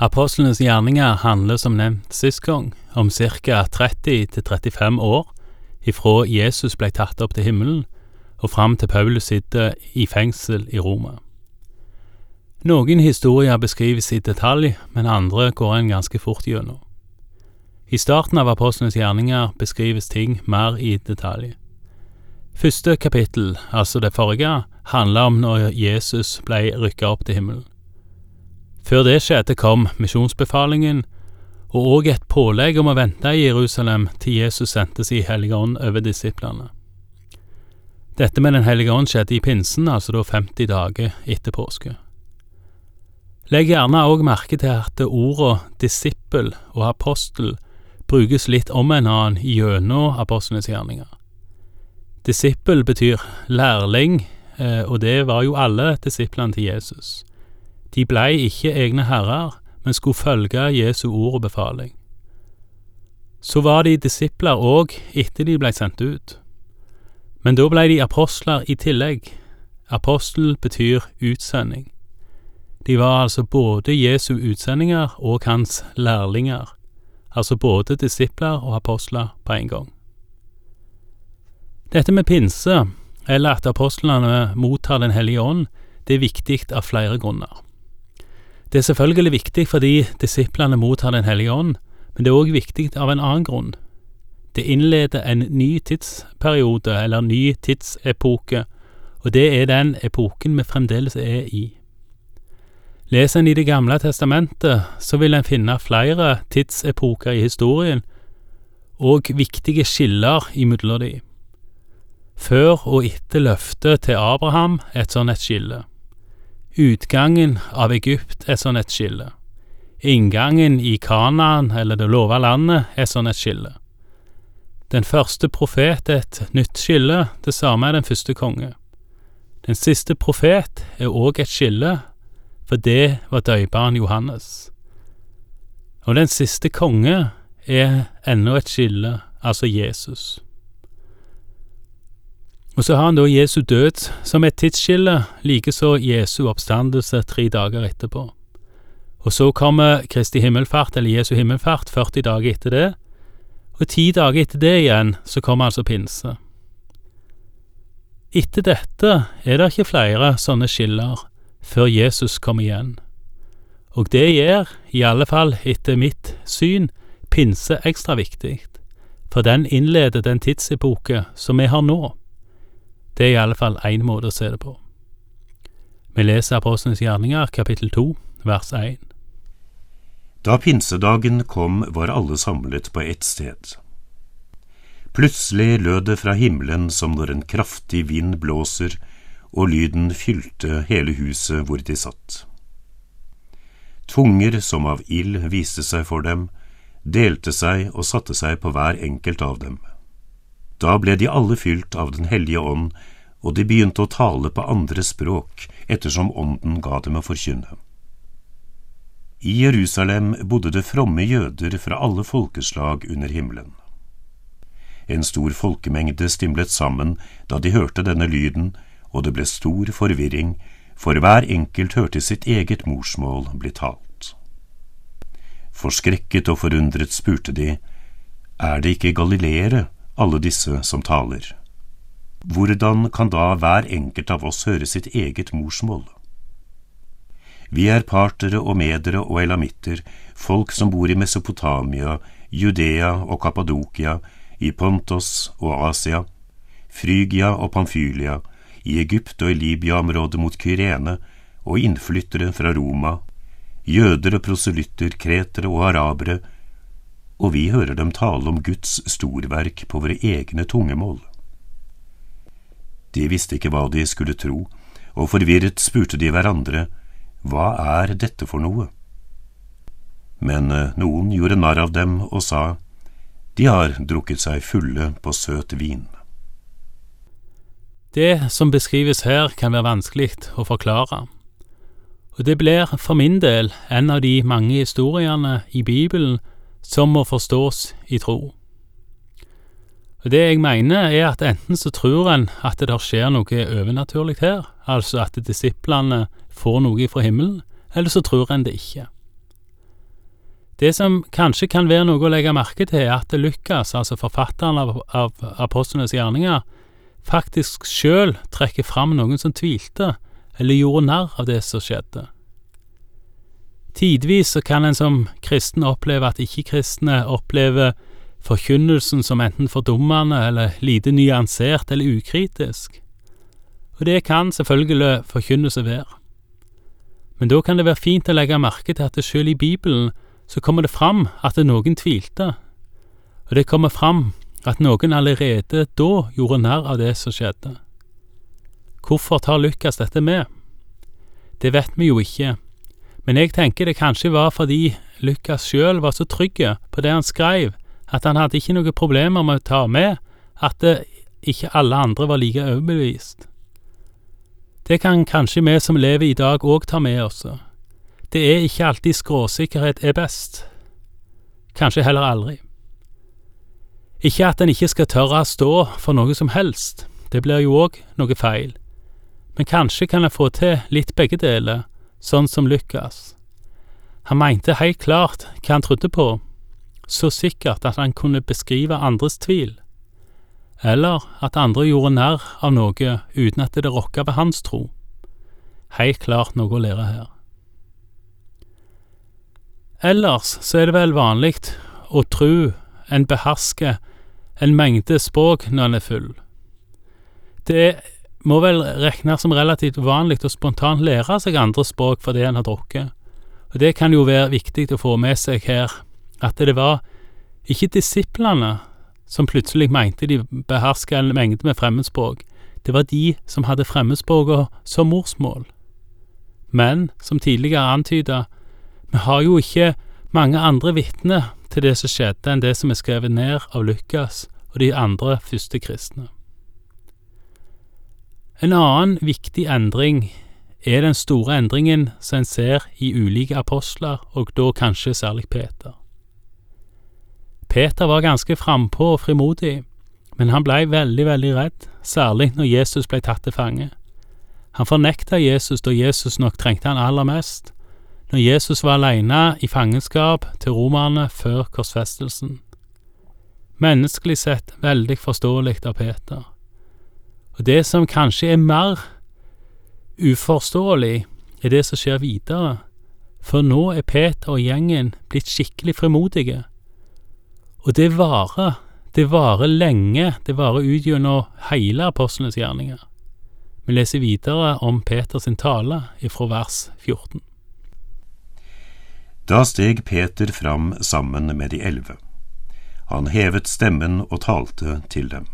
Apostlenes gjerninger handler som nevnt sist gang om ca. 30–35 år ifra Jesus ble tatt opp til himmelen og fram til Paulus sitter i fengsel i Roma. Noen historier beskrives i detalj, men andre går en ganske fort gjennom. I starten av apostlenes gjerninger beskrives ting mer i detalj. Første kapittel, altså det forrige, handler om når Jesus ble rykka opp til himmelen. Før det skjedde, kom misjonsbefalingen og òg et pålegg om å vente i Jerusalem til Jesus sendte i Hellige Ånd over disiplene. Dette med Den hellige ånd skjedde i pinsen, altså da 50 dager etter påske. Legg gjerne òg merke til at ordene disippel og apostel brukes litt om en annen gjennom apostlenes gjerninger. Disippel betyr lærling, eh, og det var jo alle disiplene til Jesus. De blei ikke egne herrer, men skulle følge Jesu ord og befaling. Så var de disipler òg etter de blei sendt ut. Men da blei de apostler i tillegg. Apostel betyr utsending. De var altså både Jesu utsendinger og hans lærlinger, altså både disipler og apostler på en gang. Dette med pinse, eller at apostlene mottar Den hellige ånd, det er viktig av flere grunner. Det er selvfølgelig viktig fordi disiplene mottar Den hellige ånd, men det er òg viktig av en annen grunn. Det innleder en ny tidsperiode, eller ny tidsepoke, og det er den epoken vi fremdeles er i. Leser en i Det gamle testamentet, så vil en finne flere tidsepoker i historien, og viktige skiller imellom de. Før og etter løftet til Abraham et sånt et skille. Utgangen av Egypt er sånn et skille. Inngangen i Kanaan, eller det lova landet, er sånn et skille. Den første profet er et nytt skille, det samme er den første konge. Den siste profet er òg et skille, for det var døyperen Johannes. Og den siste konge er ennå et skille, altså Jesus. Og så har han da Jesu død som et tidsskille, likeså Jesu oppstandelse tre dager etterpå. Og så kommer Kristi himmelfart, eller Jesu himmelfart, 40 dager etter det, og ti dager etter det igjen så kommer altså pinse. Etter dette er det ikke flere sånne skiller før Jesus kommer igjen, og det gjør, i alle fall etter mitt syn, pinse ekstra viktig, for den innleder den tidsepoke som vi har nå. Det er i alle fall én måte å se det på. Vi leser Apostlenes gjerninger, kapittel to, vers én. Da pinsedagen kom, var alle samlet på ett sted. Plutselig lød det fra himmelen som når en kraftig vind blåser, og lyden fylte hele huset hvor de satt. Tunger som av ild viste seg for dem, delte seg og satte seg på hver enkelt av dem. Da ble de alle fylt av Den hellige ånd, og de begynte å tale på andre språk ettersom Ånden ga dem å forkynne. I Jerusalem bodde det fromme jøder fra alle folkeslag under himmelen. En stor folkemengde stimlet sammen da de hørte denne lyden, og det ble stor forvirring, for hver enkelt hørte sitt eget morsmål bli talt. Forskrekket og forundret spurte de, Er det ikke galileere, alle disse som taler. Hvordan kan da hver enkelt av oss høre sitt eget morsmål? Vi er partere og medere og elamitter, folk som bor i Mesopotamia, Judea og Kappadokia, i Pontos og Asia, Frygia og Pamfylia, i Egypt og i Libya-området mot Kyrene, og innflyttere fra Roma, jøder og proselytter, kretere og arabere, og vi hører dem tale om Guds storverk på våre egne tungemål. De visste ikke hva de skulle tro, og forvirret spurte de hverandre, Hva er dette for noe? Men eh, noen gjorde narr av dem og sa, De har drukket seg fulle på søt vin. Det som beskrives her, kan være vanskelig å forklare, og det blir for min del en av de mange historiene i Bibelen som må forstås i tro. Det jeg mener, er at enten så tror en at det der skjer noe overnaturlig her, altså at disiplene får noe fra himmelen, eller så tror en det ikke. Det som kanskje kan være noe å legge merke til, er at Lukas, altså forfatteren av, av apostlenes gjerninger, faktisk sjøl trekker fram noen som tvilte, eller gjorde narr av det som skjedde. Tidvis så kan en som kristen oppleve at ikke-kristne opplever forkynnelsen som enten fordummende eller lite nyansert eller ukritisk. Og det kan selvfølgelig forkynnelse være. Men da kan det være fint å legge merke til at det selv i Bibelen så kommer det fram at noen tvilte, og det kommer fram at noen allerede da gjorde narr av det som skjedde. Hvorfor tar Lukas dette med? Det vet vi jo ikke, men jeg tenker det kanskje var fordi Lukas sjøl var så trygg på det han skrev, at han hadde ikke noe problemer med å ta med at ikke alle andre var like overbevist. Det kan kanskje vi som lever i dag òg ta med oss. Det er ikke alltid skråsikkerhet er best. Kanskje heller aldri. Ikke at en ikke skal tørre å stå for noe som helst, det blir jo òg noe feil, men kanskje kan en få til litt begge deler, sånn som Lukas. Han mente helt klart hva han trodde på, så sikkert at han kunne beskrive andres tvil eller at andre gjorde narr av noe uten at det rokka ved hans tro. Helt klart noe å lære her. Ellers så er det vel vanlig å tru en behersker en mengde språk når en er full. Det må vel regnes som relativt vanlig å spontant lære seg andre språk fordi en har drukket, og det kan jo være viktig å få med seg her, at det var ikke disiplene som plutselig mente de beherska en mengde med fremmedspråk. Det var de som hadde fremmedspråket som morsmål. Men, som tidligere antyda, vi har jo ikke mange andre vitner til det som skjedde, enn det som er skrevet ned av Lukas og de andre første kristne. En annen viktig endring er den store endringen som en ser i ulike apostler, og da kanskje særlig Peter. Peter var ganske frampå og frimodig, men han blei veldig, veldig redd, særlig når Jesus blei tatt til fange. Han fornekta Jesus da Jesus nok trengte han aller mest, når Jesus var aleine i fangenskap til romerne før korsfestelsen. Menneskelig sett veldig forståelig av Peter. Og det som kanskje er mer uforståelig, er det som skjer videre, for nå er Peter og gjengen blitt skikkelig frimodige. Og det varer. Det varer lenge. Det varer ut gjennom hele apostlenes gjerninger. Vi leser videre om Peters tale ifra vers 14. Da steg Peter fram sammen med de elleve. Han hevet stemmen og talte til dem.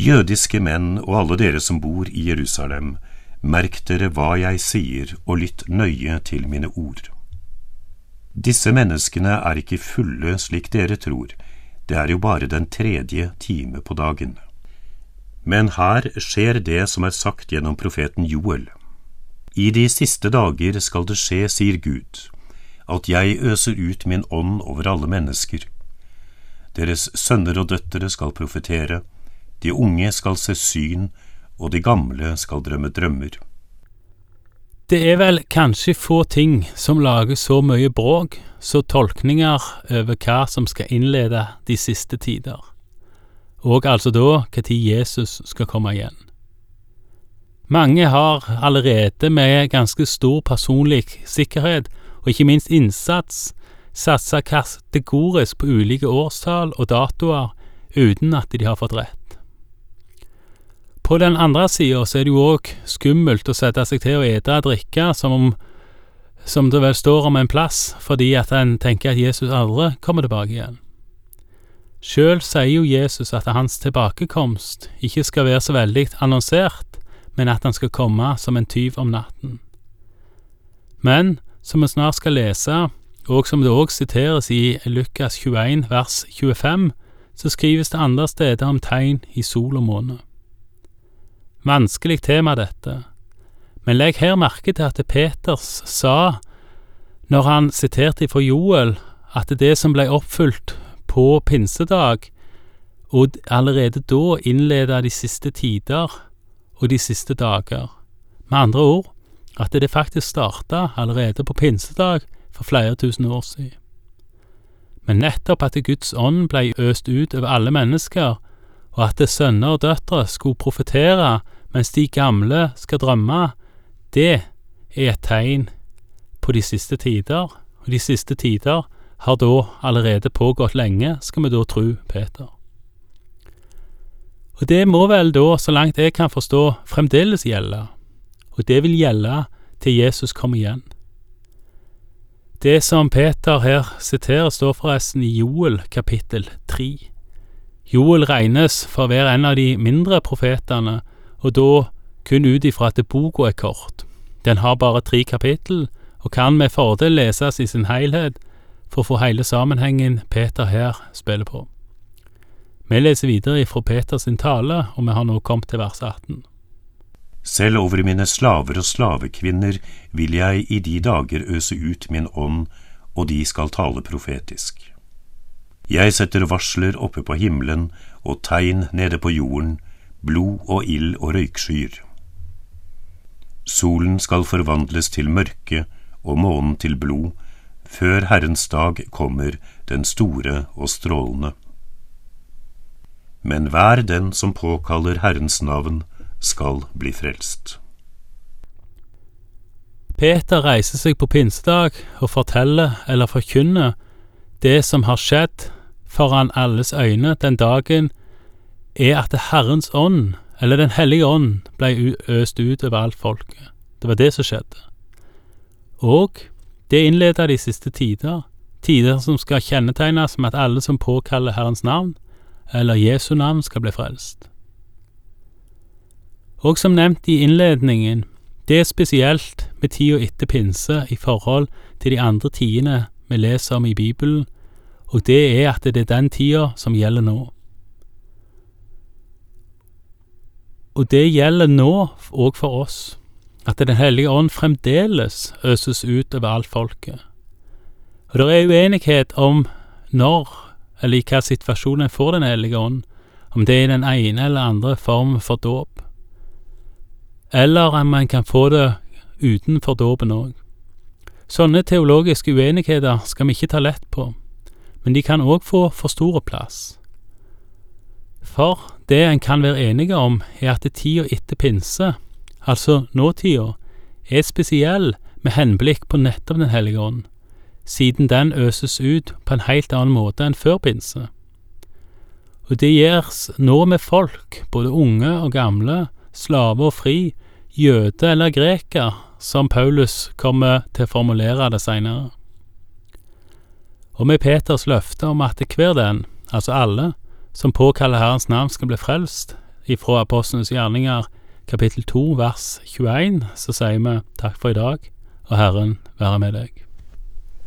Jødiske menn og alle dere som bor i Jerusalem, merk dere hva jeg sier og lytt nøye til mine ord. Disse menneskene er ikke fulle slik dere tror, det er jo bare den tredje time på dagen. Men her skjer det som er sagt gjennom profeten Joel. I de siste dager skal det skje, sier Gud, at jeg øser ut min ånd over alle mennesker. Deres sønner og døtre skal profetere, de unge skal se syn, og de gamle skal drømme drømmer. Det er vel kanskje få ting som lager så mye bråk, så tolkninger over hva som skal innlede de siste tider, og altså da når Jesus skal komme igjen. Mange har allerede med ganske stor personlig sikkerhet, og ikke minst innsats, satsa kategorisk på ulike årstall og datoer uten at de har fått rett. På den andre sida så er det jo òg skummelt å sette seg til å ete og drikke som om som det vel står om en plass, fordi at en tenker at Jesus aldri kommer tilbake igjen. Sjøl sier jo Jesus at hans tilbakekomst ikke skal være så veldig annonsert, men at han skal komme som en tyv om natten. Men som vi snart skal lese, og som det òg siteres i Lukas 21 vers 25, så skrives det andre steder om tegn i sol og måne. Vanskelig tema, dette, men legg her merke til at Peters sa, når han siterte fra Joel, at det som ble oppfylt på pinsedag, og allerede da innleda de siste tider og de siste dager. Med andre ord, at det faktisk starta allerede på pinsedag for flere tusen år siden. Men nettopp at Guds ånd ble øst ut over alle mennesker, og at sønner og døtre skulle profetere mens de gamle skal drømme, det er et tegn på de siste tider, og de siste tider har da allerede pågått lenge, skal vi da tro Peter. Og det må vel da, så langt jeg kan forstå, fremdeles gjelde, og det vil gjelde til Jesus kommer igjen. Det som Peter her siterer, står forresten i Joel kapittel tre. Joel regnes for å være en av de mindre profetene, og da kun ut ifra at boka er kort. Den har bare tre kapittel, og kan med fordel leses i sin helhet for å få hele sammenhengen Peter her spiller på. Vi leser videre ifra Peters tale, og vi har nå kommet til vers 18. Selv over mine slaver og slavekvinner vil jeg i de dager øse ut min ånd, og de skal tale profetisk. Jeg setter varsler oppe på himmelen og tegn nede på jorden, blod og ild og røykskyer. Solen skal forvandles til mørke og månen til blod, før Herrens dag kommer, den store og strålende. Men hver den som påkaller Herrens navn, skal bli frelst. Peter reiser seg på pinsedag og forteller eller forkynner det som har skjedd foran alles øyne den dagen, er at Herrens ånd, eller Den hellige ånd, ble øst ut over alt folket. Det var det som skjedde. Og det innleda de siste tider, tider som skal kjennetegnes med at alle som påkaller Herrens navn, eller Jesu navn, skal bli frelst. Og som nevnt i innledningen, det er spesielt med tida etter pinse i forhold til de andre tidene vi leser om i Bibelen, og det er at det er den tida som gjelder nå. Og det gjelder nå òg for oss, at Den hellige ånd fremdeles øses ut over alt folket. Og det er uenighet om når eller i hva situasjon en får Den hellige ånd, om det er den ene eller andre form for dåp eller om man kan få det utenfor dåpen òg. Sånne teologiske uenigheter skal vi ikke ta lett på, men de kan òg få for store plass. For det en kan være enige om, er at tida etter pinse, altså nåtida, er spesiell med henblikk på nettopp Den hellige ånd, siden den øses ut på en helt annen måte enn før pinse. Og det gjøres nå med folk, både unge og gamle, slave og fri, jøde eller greker, som Paulus kommer til å formulere det seinere. Og med Peters løfte om at hver den, altså alle, som påkaller Herrens navn skal bli frelst, ifra Apostlenes gjerninger kapittel 2 vers 21, så sier vi takk for i dag, og Herren være med deg.